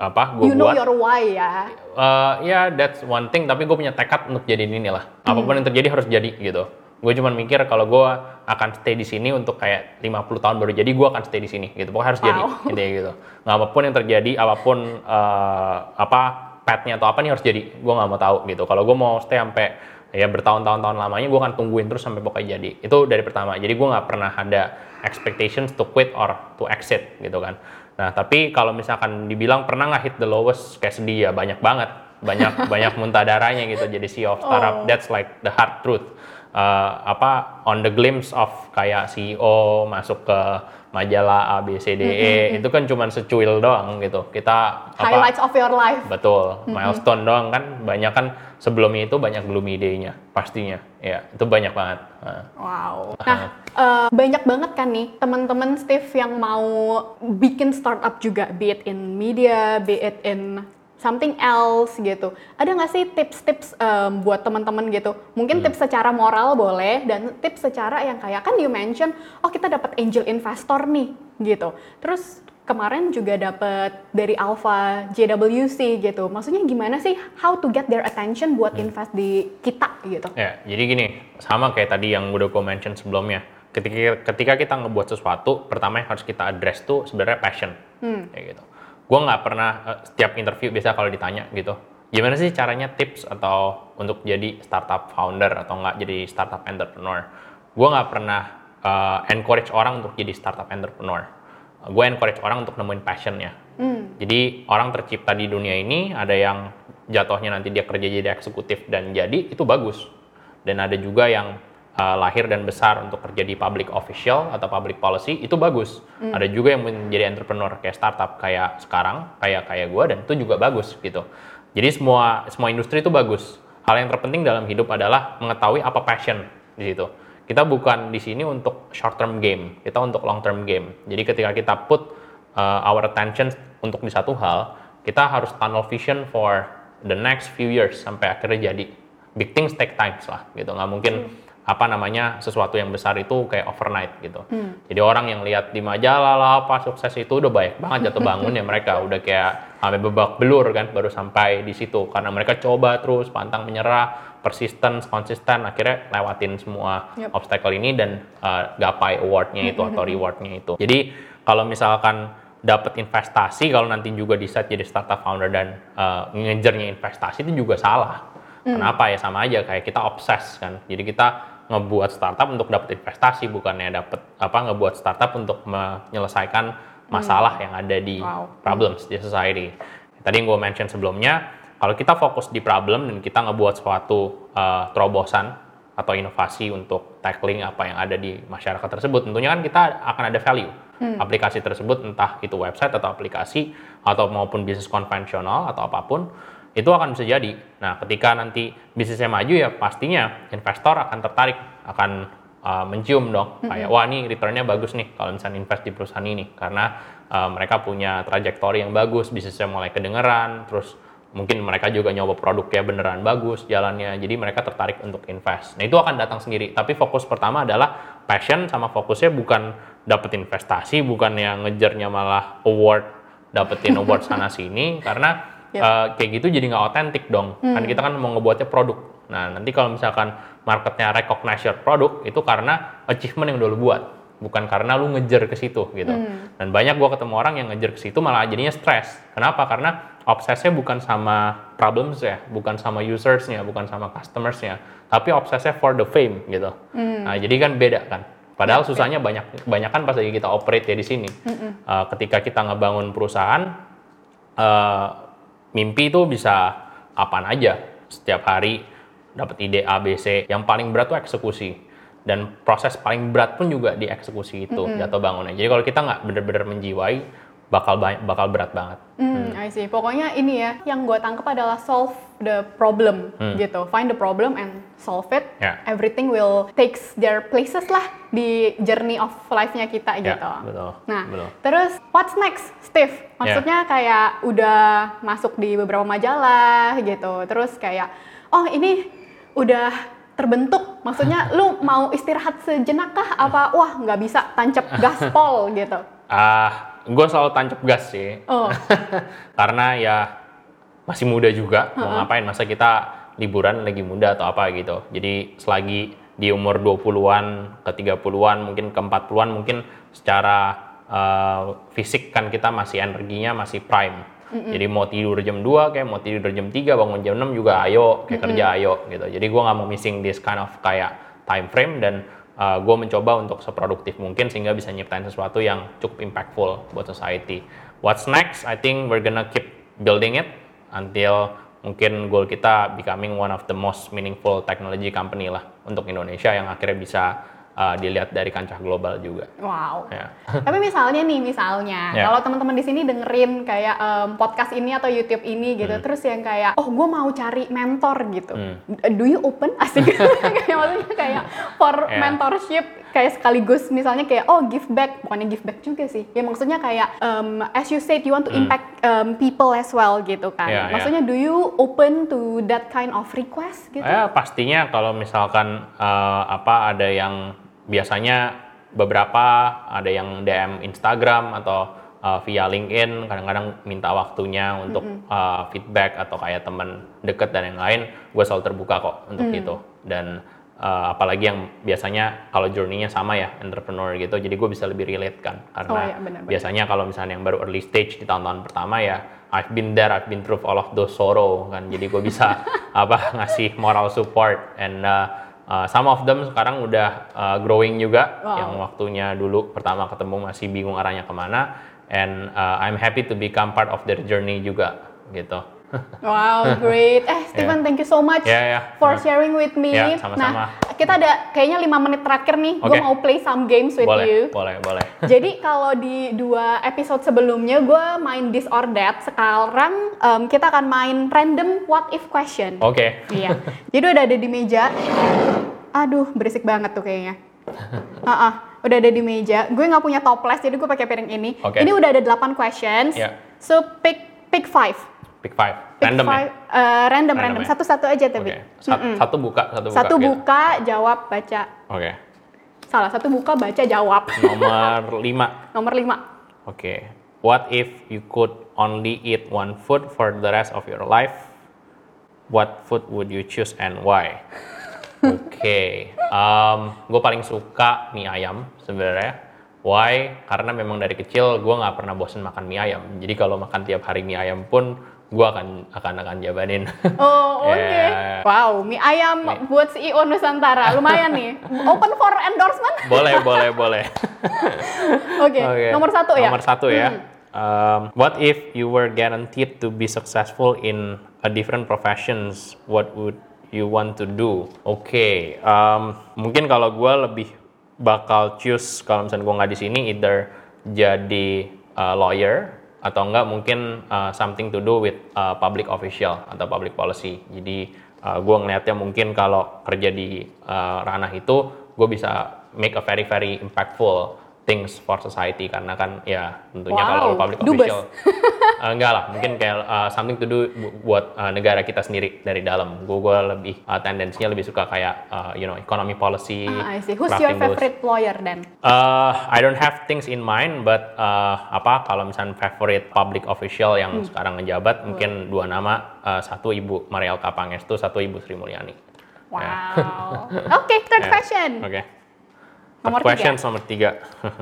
apa gue you know buat. your why ya. Eh, ya that's one thing tapi gue punya tekad untuk jadiin ini lah. Apa pun yang terjadi harus jadi gitu. Gue cuman mikir kalau gue akan stay di sini untuk kayak 50 tahun baru jadi gue akan stay di sini gitu. Pokoknya harus jadi Wow. intinya gitu. Nggak apa pun yang terjadi apa pun eh, apa petnya atau apa nih harus jadi gue nggak mau tahu gitu. Kalau gue mau stay sampai ya bertahun-tahun tahun lamanya gue akan tungguin terus sampai pokoknya jadi. Itu dari pertama. Jadi gue nggak pernah ada expectations to quit or to exit gitu kan nah tapi kalau misalkan dibilang pernah nggak hit the lowest kayak sedih ya banyak banget. Banyak banyak muntah darahnya gitu jadi CEO of startup Oh. that's like the hard truth. Eh, apa on the glimpse of kayak CEO masuk ke majalah A B C D E itu kan cuman secuil doang gitu. Kita apa Highlights of your life. betul milestone doang kan. Banyak kan sebelumnya itu banyak gloomy day-nya pastinya. Ya itu banyak banget. Nah. Wow. Nah, eh, banyak banget kan nih teman-teman Steve yang mau bikin startup juga, be it in media, be it in something else gitu. Ada nggak sih tips-tips em, buat teman-teman gitu? Mungkin tips secara moral boleh dan tips secara yang kayak kan you mention, oh kita dapat angel investor nih gitu. Terus kemarin juga dapat dari Alpha JWC gitu. Maksudnya gimana sih how to get their attention buat invest di kita gitu? Ya, jadi gini, sama kayak tadi yang udah gue mention sebelumnya. Ketika ketika kita ngebuat sesuatu, pertama yang harus kita address tuh sebenarnya passion, kayak gitu. Gue nggak pernah eh, setiap interview biasa kalau ditanya gitu, gimana sih caranya tips atau untuk jadi startup founder atau nggak jadi startup entrepreneur? Gue nggak pernah eh, encourage orang untuk jadi startup entrepreneur. Gue encourage orang untuk nemuin passionnya. Jadi orang tercipta di dunia ini ada yang jatuhnya nanti dia kerja jadi eksekutif dan jadi itu bagus. Dan ada juga yang uh, lahir dan besar untuk kerja di public official atau public policy itu bagus. Ada juga yang menjadi entrepreneur kayak startup kayak sekarang kayak kayak gue dan itu juga bagus gitu. Jadi semua semua industri itu bagus. Hal yang terpenting dalam hidup adalah mengetahui apa passion di situ. Kita bukan di sini untuk short term game, kita untuk long term game. Jadi ketika kita put uh, our attention untuk di satu hal, kita harus tunnel vision for the next few years sampai akhirnya jadi. Big things take time lah gitu. Nggak mungkin apa namanya sesuatu yang besar itu kayak overnight gitu. Jadi orang yang lihat di majalah lah apa sukses itu udah baik banget jatuh bangun ya mereka udah kayak sampai babak belur kan baru sampai di situ karena mereka coba terus pantang menyerah persisten konsisten akhirnya lewatin semua Yep. obstacle ini dan uh, gapai awardnya itu atau rewardnya itu. Jadi kalau misalkan dapat investasi kalau nanti juga di set jadi startup founder dan uh, ngejarnya investasi itu juga salah. Kenapa ya sama aja kayak kita obses kan. Jadi kita ngebuat startup untuk dapat investasi bukannya dapat apa ngebuat startup untuk menyelesaikan masalah yang ada di Wow. problems di society. Tadi yang gue mention sebelumnya, kalau kita fokus di problem dan kita ngebuat suatu uh, terobosan atau inovasi untuk tackling apa yang ada di masyarakat tersebut, tentunya kan kita akan ada value. Aplikasi tersebut entah itu website atau aplikasi atau maupun bisnis konvensional atau apa pun, itu akan bisa jadi. Nah, ketika nanti bisnisnya maju ya pastinya investor akan tertarik, akan uh, mencium dong. Kayak wah nih returnnya bagus nih kalau misalnya invest di perusahaan ini. Karena uh, mereka punya trajektori yang bagus bisnisnya mulai kedengeran terus mungkin mereka juga nyoba produknya beneran bagus jalannya. Jadi mereka tertarik untuk invest. Nah itu akan datang sendiri. Tapi fokus pertama adalah passion sama fokusnya bukan dapet investasi bukan yang ngejarnya malah award dapetin award sana sini karena Yep. uh, kayak gitu jadi nggak otentik dong. Kan kita kan mau ngebuatnya produk. Nah nanti kalau misalkan marketnya recognize your produk itu karena achievement yang udah lu buat. Bukan karena lu ngejar ke situ gitu. Dan banyak gua ketemu orang yang ngejar ke situ malah jadinya stres kenapa? Karena obsesnya bukan sama problems ya bukan sama usersnya bukan sama customersnya tapi obsesnya for the fame gitu. Nah jadi kan beda kan. Padahal susahnya banyak banyak kan pas lagi kita operate ya di sini. Uh, ketika kita ngebangun perusahaan eh, mimpi itu bisa apaan aja. Setiap hari dapat ide A B C yang paling berat tuh eksekusi. Dan proses paling berat pun juga di eksekusi itu jatuh bangunnya. Jadi kalau kita nggak bener-bener menjiwai bakal ba- bakal berat banget Hmm, I see. Pokoknya ini ya, yang gue tangkap adalah solve the problem gitu. Find the problem and solve it. Ya. Everything will takes their places lah di journey of life-nya kita Ya, gitu. betul, Nah, betul. terus what's next, Steve? Maksudnya kayak udah masuk di beberapa majalah gitu. Terus kayak, oh ini udah terbentuk. Maksudnya lu mau istirahat sejenak kah? Apa wah nggak bisa tancap gaspol gitu? ah gue selalu tancap gas sih. Oh, karena ya masih muda juga mau ngapain? Masa kita liburan lagi muda atau apa gitu. Jadi selagi di umur 20-an ke 30-an mungkin ke 40-an mungkin secara eh, fisik kan kita masih energinya masih prime. Jadi mau tidur jam 2 kayak mau tidur jam 3 bangun jam 6 juga ayo kayak kerja ayo gitu. Jadi gua nggak mau missing this kind of kayak time frame dan gue mencoba untuk seproduktif mungkin sehingga bisa nyiptain sesuatu yang cukup impactful buat society. What's next? I think we're gonna keep building it until mungkin goal kita becoming one of the most meaningful technology company lah untuk Indonesia yang akhirnya bisa uh, dilihat dari kancah global juga. wow. Ya. Tapi misalnya nih, misalnya Ya. kalau teman-teman di sini dengerin kayak em, podcast ini atau YouTube ini gitu, Hmm. terus yang kayak, oh gue mau cari mentor gitu, Hmm. do you open asik? kayak maksudnya kayak for Ya. mentorship kayak sekaligus misalnya kayak oh give back, bukannya give back juga sih, ya maksudnya kayak em, as you said you want to impact em, people as well gitu kan, Hmm. Ya, ya. maksudnya do you open to that kind of request gitu? Ya pastinya kalau misalkan uh, apa ada yang biasanya beberapa ada yang DM Instagram atau uh, via LinkedIn kadang-kadang minta waktunya untuk uh, feedback atau kayak teman deket dan yang lain gue selalu terbuka kok untuk itu. Dan uh, apalagi yang biasanya kalau journey-nya sama ya entrepreneur gitu jadi gue bisa lebih relate kan. Karena Oh, benar-benar. biasanya kalau misalnya yang baru early stage di tahun-tahun pertama ya I've been there, I've been through all of those sorrow kan. Jadi gue bisa apa ngasih moral support and uh, uh, some of them sekarang udah uh, growing juga Wow. yang waktunya dulu pertama ketemu masih bingung arahnya ke mana and uh, I'm happy to become part of their journey juga gitu Wow, great. Eh, Steven, thank you so much Ya, ya. for Nah. sharing with me. Ya, sama-sama. Nah, kita ada kayaknya lima menit terakhir nih. Gue Oke. mau play some games with boleh you. boleh boleh Jadi kalau di dua episode sebelumnya gue main this or that, sekarang em, kita akan main random what if question. oke Iya. Jadi udah ada di meja. Aduh, berisik banget tuh kayaknya. Ah, ah, udah ada di meja. Gue nggak punya toples, jadi gue pakai piring ini. Oke. Ini udah ada 8 questions. Iya. So pick pick five. Pick five Pick random five, ya eh, random, Random random. ya? Satu-satu aja oke tapi. Sat- satu buka satu buka Satu gitu. buka, jawab, baca. oke Salah, satu buka, baca, jawab. nomor lima Nomor lima. Okay. What if you could only eat one food for the rest of your life? What food would you choose and why? Oke. gue paling suka mie ayam sebenarnya. Why? Karena memang dari kecil gue nggak pernah bosen makan mie ayam. Jadi kalau makan tiap hari mie ayam pun gue akan akan akan jabanin. Oh, oke. Yeah. Wow, mie ayam Nih. buat CEO Nusantara. Lumayan nih. Open for endorsement. boleh, boleh, boleh. Oke, Oke. nomor satu ya. Nomor satu ya. Um, what if you were guaranteed to be successful in a different professions? What would you want to do? Oke, um, mungkin kalau gue lebih bakal choose kalau misalnya gue nggak di sini either jadi uh, lawyer atau enggak mungkin uh, something to do with uh, public official atau public policy. Jadi uh, gue ngelihatnya mungkin kalau kerja di uh, ranah itu gue bisa make a very very impactful things for society karena kan ya tentunya Wow, kalau lu public dubes. official Eh, enggak lah, mungkin kayak uh, something to do bu- buat uh, negara kita sendiri dari dalam. Gue gue lebih uh, tendensinya lebih suka kayak uh, you know economy policy. Ah, I see. Who's your favorite lawyer then? Uh, I don't have things in mind, but uh, apa kalau misalnya favorite public official yang Hmm. sekarang ngejabat mungkin dua nama, uh, satu Ibu Mariel Kapangestu, satu Ibu Sri Mulyani. Wow. Oke, third Ya. question. Oke. Nomor Third question nomor tiga.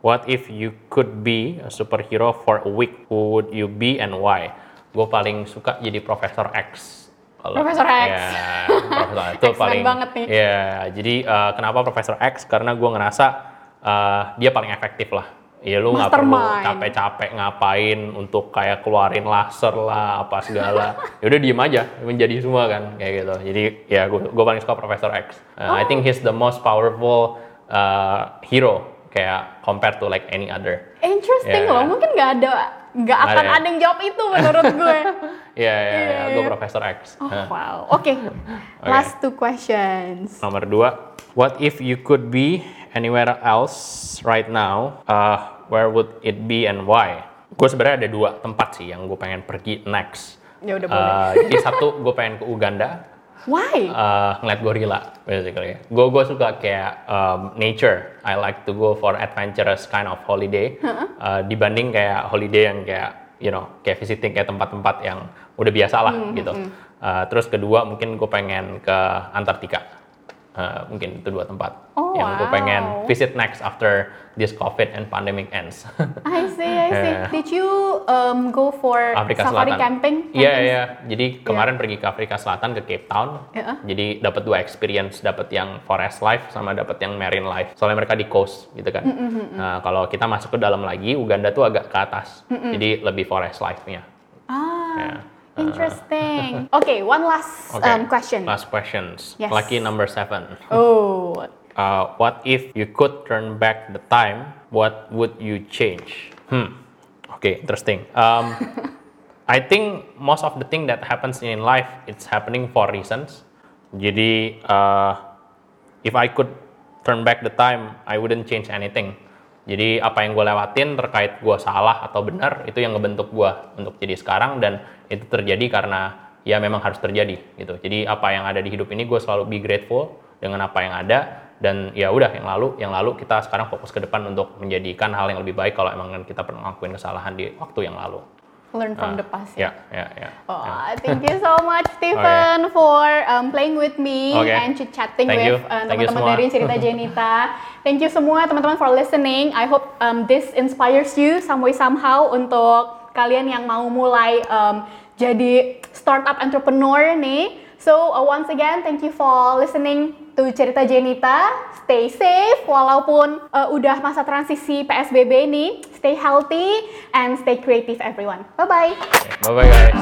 What if you could be a superhero for a week? Who would you be and why? Gue paling suka jadi Profesor X. Kalau- Profesor X. Ya, Profesor itu paling. banget nih. Ya, jadi uh, kenapa Profesor X? Karena gue ngerasa uh, dia paling efektif lah. Ya lu nggak perlu capek-capek ngapain untuk kayak keluarin laser lah apa segala. ya udah diem aja menjadi semua kan kayak gitu. Jadi ya gue paling suka Profesor X. Uh, I think he's the most powerful uh, hero kayak compared to like any other. Interesting Yeah. loh, mungkin nggak ada, nggak akan ada ya? ada yang jawab itu menurut gue. Iya ya, Iya, gue iya. Profesor X. Oh, wow. Oke, last two questions. Nomor dua, what if you could be anywhere else right now? Uh, where would it be and why? Gue sebenarnya ada dua tempat sih yang gue pengen pergi next. Ya udah boleh. Uh, jadi satu gue pengen ke Uganda Why? uh, ngeliat gorila basically. Gue gue suka kayak um, nature. I like to go for adventurous kind of holiday uh, dibanding kayak holiday yang kayak you know kayak visiting kayak tempat-tempat yang udah biasa lah Hmm, gitu. Uh, terus kedua mungkin gue pengen ke Antartika. Uh, mungkin itu dua tempat Oh, yang gue wow. pengen visit next after this COVID and pandemic ends. I see, I see. Yeah. Did you um, go for Afrika safari Selatan. camping? Iya Camping? iya. Jadi kemarin pergi ke Afrika Selatan ke Cape Town. Iya. Jadi dapat dua experience, dapat yang forest life sama dapat yang marine life. Soalnya mereka di coast gitu kan. Nah kalau kita masuk ke dalam lagi, Uganda tuh agak ke atas. Jadi lebih forest life-nya. Ah, Yeah. Interesting. okay, one last Oke. um, question. Last questions. Yes. Lucky number seven. Oh, Uh, what if you could turn back the time? What would you change? Hmm. Okay, interesting. Um, I think most of the thing that happens in life, it's happening for reasons. Jadi, uh, if I could turn back the time, I wouldn't change anything. Jadi apa yang gue lewatin terkait gue salah atau benar itu yang ngebentuk gue untuk jadi sekarang dan itu terjadi karena ya memang harus terjadi gitu. Jadi apa yang ada di hidup ini gue selalu be grateful dengan apa yang ada dan ya udah yang lalu yang lalu kita sekarang fokus ke depan untuk menjadikan hal yang lebih baik kalau emang kita pernah ngelakuin kesalahan di waktu yang lalu. Learn from the past. Ya ya ya. Oh, ya. thank you so much, Stephen, for um, playing with me Okay. and chit-chatting Thank with uh, teman-teman dari Cerita Jenita. Thank you semua teman-teman for listening. I hope um, this inspires you some way somehow untuk kalian yang mau mulai um, jadi startup entrepreneur nih. So uh, once again, thank you for listening itu cerita Jenita. Stay safe walaupun uh, udah masa transisi PSBB ini. Stay healthy and stay creative everyone. Bye-bye. Bye-bye guys.